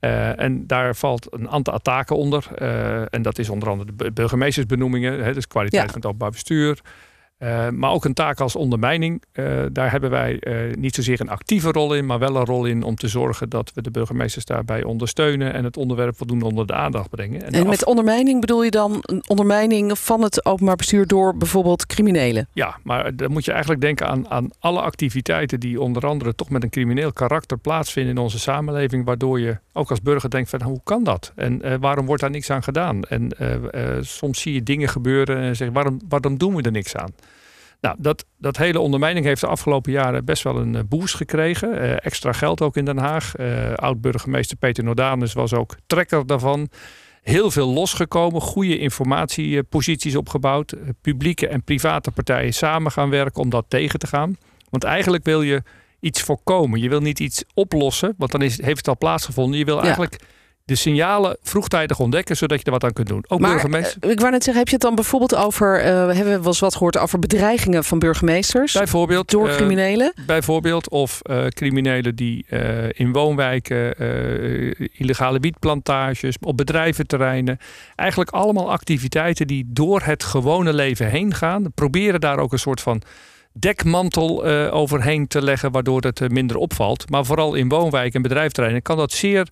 Eh, en daar valt een aantal taken onder. Eh, en dat is onder andere de bu- burgemeestersbenoemingen, hè, dus kwaliteit Ja. van het openbaar bestuur. Eh, maar ook een taak als ondermijning. Eh, daar hebben wij eh, niet zozeer een actieve rol in, maar wel een rol in om te zorgen dat we de burgemeesters daarbij ondersteunen en het onderwerp voldoende onder de aandacht brengen. En af- met ondermijning bedoel je dan een ondermijning van het openbaar bestuur door bijvoorbeeld criminelen? Ja, maar dan moet je eigenlijk denken aan, aan alle activiteiten die onder andere toch met een crimineel karakter plaatsvinden in onze samenleving, waardoor je ook als burger denkt van hoe kan dat? En waarom wordt daar niks aan gedaan? En soms zie je dingen gebeuren en zeg waarom, waarom doen we er niks aan? Nou, dat, dat hele ondermijning heeft de afgelopen jaren best wel een eh, boost gekregen. Eh, extra geld ook in Den Haag. Eh, Oud-burgemeester Peter Nordanus was ook trekker daarvan. Heel veel losgekomen, goede informatieposities opgebouwd. Publieke en private partijen samen gaan werken om dat tegen te gaan. Want eigenlijk wil je iets voorkomen. Je wil niet iets oplossen, want dan is, heeft het al plaatsgevonden. Je wil Ja. eigenlijk de signalen vroegtijdig ontdekken, zodat je er wat aan kunt doen. Ook Maar burgemeester. eh, ik wou net zeggen, heb je het dan bijvoorbeeld over, eh, hebben we wel eens wat gehoord over bedreigingen van burgemeesters Bijvoorbeeld, door eh, criminelen? Bijvoorbeeld, of criminelen die in woonwijken, illegale wietplantages, op bedrijventerreinen. Eigenlijk allemaal activiteiten die door het gewone leven heen gaan. Proberen daar ook een soort van dekmantel overheen te leggen, waardoor het minder opvalt. Maar vooral in woonwijken en bedrijventerreinen kan dat zeer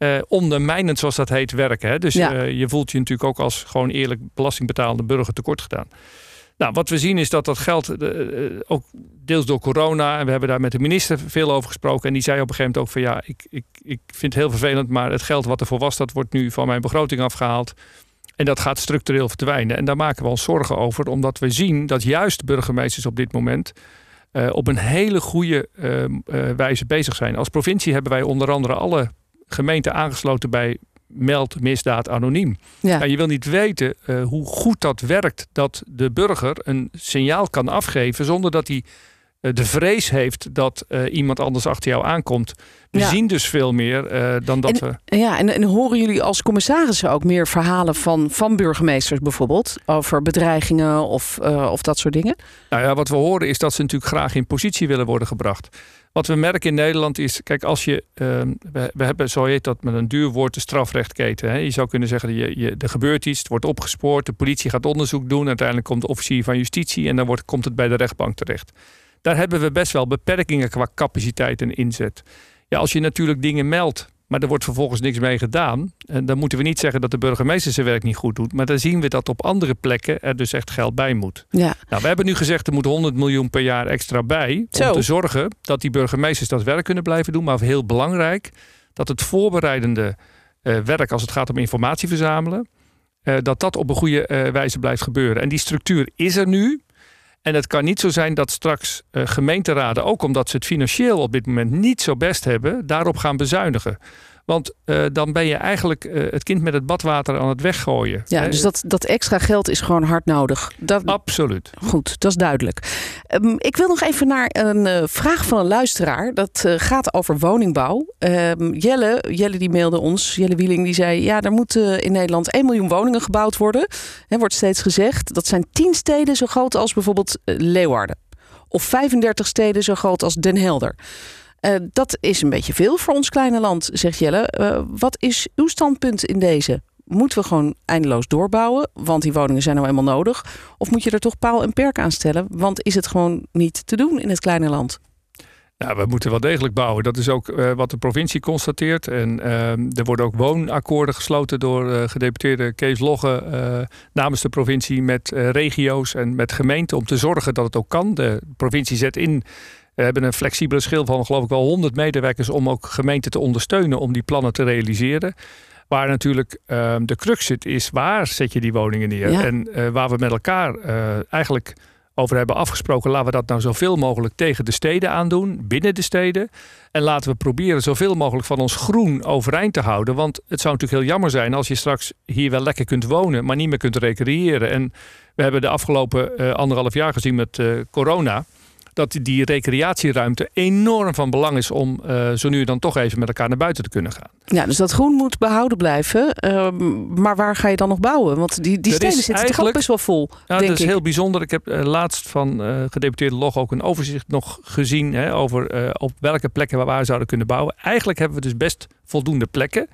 eh, ondermijnend, zoals dat heet, werken. Hè? Dus Ja. eh, je voelt je natuurlijk ook als gewoon eerlijk belastingbetalende burger tekort gedaan. Nou, wat we zien is dat dat geld eh, ook deels door corona. En we hebben daar met de minister veel over gesproken. En die zei op een gegeven moment ook van ja, ik, ik, ik vind het heel vervelend. Maar het geld wat ervoor was, dat wordt nu van mijn begroting afgehaald. En dat gaat structureel verdwijnen. En daar maken we ons zorgen over. Omdat we zien dat juist burgemeesters op dit moment op een hele goede eh, eh, wijze bezig zijn. Als provincie hebben wij onder andere alle gemeenten aangesloten bij meld misdaad anoniem. Ja. Ja, je wil niet weten eh, hoe goed dat werkt dat de burger een signaal kan afgeven zonder dat hij eh, de vrees heeft dat eh, iemand anders achter jou aankomt. We Ja. zien dus veel meer dan dat we. Ja, en, en horen jullie als commissarissen ook meer verhalen van, van burgemeesters bijvoorbeeld? Over bedreigingen of, of dat soort dingen? Nou ja, wat we horen is dat ze natuurlijk graag in positie willen worden gebracht. Wat we merken in Nederland is, kijk, als je, ehm, we, hebben, zo heet dat met een duur woord, de strafrechtketen. Hè. Je zou kunnen zeggen, je, je, er gebeurt iets, het wordt opgespoord, de politie gaat onderzoek doen, uiteindelijk komt de officier van justitie en dan wordt, komt het bij de rechtbank terecht. Daar hebben we best wel beperkingen qua capaciteit en inzet. Ja, als je natuurlijk dingen meldt, maar er wordt vervolgens niks mee gedaan, en dan moeten we niet zeggen dat de burgemeester zijn werk niet goed doet, maar dan zien we dat op andere plekken er dus echt geld bij moet. Ja, Nou, we hebben nu gezegd er moet 100 miljoen per jaar extra bij. Zo. Om te zorgen dat die burgemeesters dat werk kunnen blijven doen. Maar heel belangrijk dat het voorbereidende eh, werk als het gaat om informatie verzamelen. eh, dat dat op een goede eh, wijze blijft gebeuren. En die structuur is er nu. En het kan niet zo zijn dat straks eh, gemeenteraden, ook omdat ze het financieel op dit moment niet zo best hebben, daarop gaan bezuinigen. Want eh, dan ben je eigenlijk eh, het kind met het badwater aan het weggooien. Ja, dus dat, dat extra geld is gewoon hard nodig. Dat, Absoluut. Goed, dat is duidelijk. Ehm, ik wil nog even naar een eh, vraag van een luisteraar. Dat gaat over woningbouw. Ehm, Jelle, Jelle die mailde ons, Jelle Wieling, die zei... ja, er moeten in Nederland 1 miljoen woningen gebouwd worden. Er wordt steeds gezegd. Dat zijn 10 steden zo groot als bijvoorbeeld Leeuwarden. Of 35 steden zo groot als Den Helder. Eh, dat is een beetje veel voor ons kleine land, zegt Jelle. Eh, wat is uw standpunt in deze? Moeten we gewoon eindeloos doorbouwen, want die woningen zijn nou eenmaal nodig? Of moet je er toch paal en perk aan stellen? Want is het gewoon niet te doen in het kleine land? Nou, we moeten wel degelijk bouwen. Dat is ook eh, wat de provincie constateert. En ehm, er worden ook woonakkoorden gesloten door gedeputeerde Kees Logge namens de provincie met regio's en met gemeenten om te zorgen dat het ook kan. De provincie zet in. We hebben een flexibele schil van geloof ik wel 100 medewerkers om ook gemeenten te ondersteunen om die plannen te realiseren. Waar natuurlijk ehm, de crux zit, is waar zet je die woningen neer? Ja. En eh, waar we met elkaar eh, eigenlijk over hebben afgesproken, laten we dat nou zoveel mogelijk tegen de steden aandoen, binnen de steden. En laten we proberen zoveel mogelijk van ons groen overeind te houden. Want het zou natuurlijk heel jammer zijn als je straks hier wel lekker kunt wonen, maar niet meer kunt recreëren. En we hebben de afgelopen eh, anderhalf jaar gezien met corona. Dat die recreatieruimte enorm van belang is om eh, zo nu dan toch even met elkaar naar buiten te kunnen gaan. Ja, dus dat groen moet behouden blijven. Ehm, maar waar ga je dan nog bouwen? Want die, die Er steden zitten toch ook best wel vol, Ja, denk dat is ik. heel bijzonder. Ik heb eh, laatst van eh, gedeputeerde Log ook een overzicht nog gezien hè, over op welke plekken we waar zouden kunnen bouwen. Eigenlijk hebben we dus best voldoende plekken.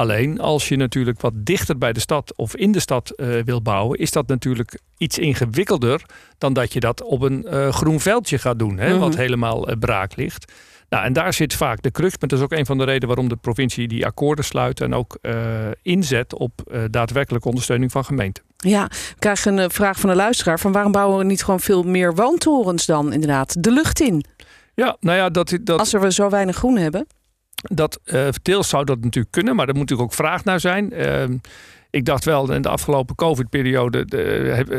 Alleen als je natuurlijk wat dichter bij de stad of in de stad eh, wil bouwen, is dat natuurlijk iets ingewikkelder dan dat je dat op een eh, groen veldje gaat doen, hè, wat Mhm. helemaal eh, braak ligt. Nou, en daar zit vaak de crux. Maar dat is ook een van de redenen waarom de provincie die akkoorden sluit en ook inzet op daadwerkelijke ondersteuning van gemeenten. Ja, ik krijg een vraag van een luisteraar. Van waarom bouwen we niet gewoon veel meer woontorens dan inderdaad? De lucht in. Ja, nou ja, dat, dat, Als er we zo weinig groen hebben. Dat eh, deels zou dat natuurlijk kunnen, maar er moet natuurlijk ook vraag naar zijn. Ehm, ik dacht wel, in de afgelopen COVID-periode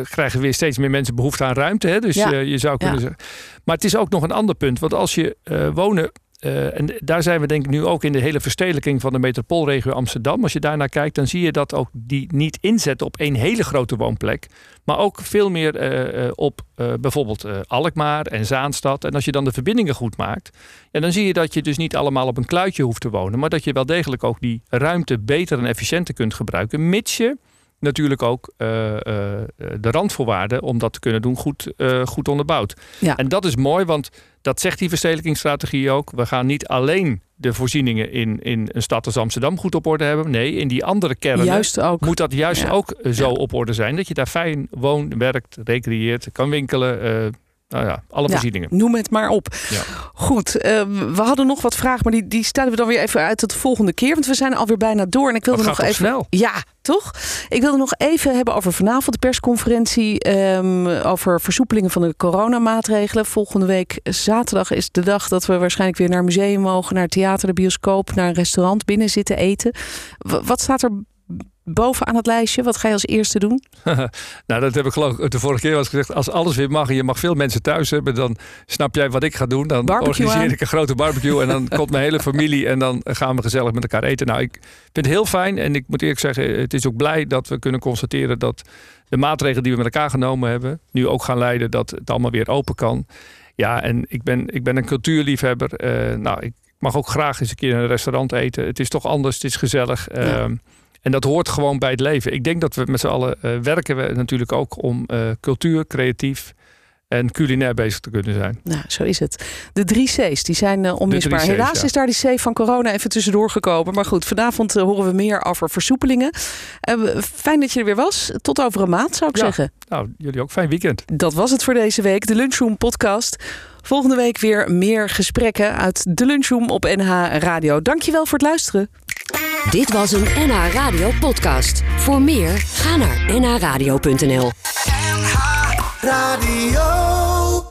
krijgen weer steeds meer mensen behoefte aan ruimte. Hè? Dus Ja. eh, je zou kunnen Ja. zeggen. Maar het is ook nog een ander punt. Want als je eh, wonen. Eh, en daar zijn we denk ik nu ook in de hele verstedelijking van de metropoolregio Amsterdam. Als je daarnaar kijkt, dan zie je dat ook die niet inzetten op één hele grote woonplek. Maar ook veel meer eh, eh, op bijvoorbeeld Alkmaar en Zaanstad. En als je dan de verbindingen goed maakt, ja, dan zie je dat je dus niet allemaal op een kluitje hoeft te wonen. Maar dat je wel degelijk ook die ruimte beter en efficiënter kunt gebruiken. Mits je natuurlijk ook eh, eh, de randvoorwaarden om dat te kunnen doen goed, eh, goed onderbouwd. Ja. En dat is mooi, want dat zegt die verstedelijkingsstrategie ook. We gaan niet alleen de voorzieningen in, in een stad als Amsterdam goed op orde hebben. Nee, in die andere kernen moet dat juist Ja. ook eh, zo Ja. op orde zijn. Dat je daar fijn woont, werkt, recreëert, kan winkelen. Eh, nou ja, alle Ja, voorzieningen. Noem het maar op. Ja. Goed, eh, we hadden nog wat vragen, maar die, die stellen we dan weer even uit tot de volgende keer. Want we zijn alweer bijna door. En ik wilde Dat nog even. snel? Ja, toch? Ik wilde nog even hebben over vanavond de persconferentie. ehm, over versoepelingen van de coronamaatregelen. Volgende week zaterdag is de dag dat we waarschijnlijk weer naar museum mogen, naar het theater, de bioscoop, naar een restaurant binnen zitten eten. W- wat staat er bovenaan het lijstje? Wat ga je als eerste doen? <laughs> Nou, dat heb ik geloof ik de vorige keer was gezegd. Als alles weer mag en je mag veel mensen thuis hebben, dan snap jij wat ik ga doen. Dan Barbecue organiseer aan. ik een grote barbecue en dan <laughs> komt mijn hele familie en dan gaan we gezellig met elkaar eten. Nou, ik vind het heel fijn en ik moet eerlijk zeggen, het is ook blij dat we kunnen constateren dat de maatregelen die we met elkaar genomen hebben, nu ook gaan leiden dat het allemaal weer open kan. Ja, en ik ben, ik ben een cultuurliefhebber. Eh, nou, ik mag ook graag eens een keer in een restaurant eten. Het is toch anders, het is gezellig. Ja. En dat hoort gewoon bij het leven. Ik denk dat we met z'n allen eh, werken we natuurlijk ook om eh, cultuur, creatief en culinair bezig te kunnen zijn. Nou, zo is het. De drie C's, die zijn eh, onmisbaar. C's, Helaas ja. is daar die C van corona even tussendoor gekomen. Maar goed, vanavond eh, horen we meer over versoepelingen. Eh, fijn dat je er weer was. Tot over een maand, zou ik Ja. zeggen. Nou, jullie ook fijn weekend. Dat was het voor deze week, de Lunchroom podcast. Volgende week weer meer gesprekken uit de Lunchroom op NH Radio. Dankjewel voor het luisteren. Dit was een NH Radio podcast. Voor meer, ga naar nhradio.nl. Radio.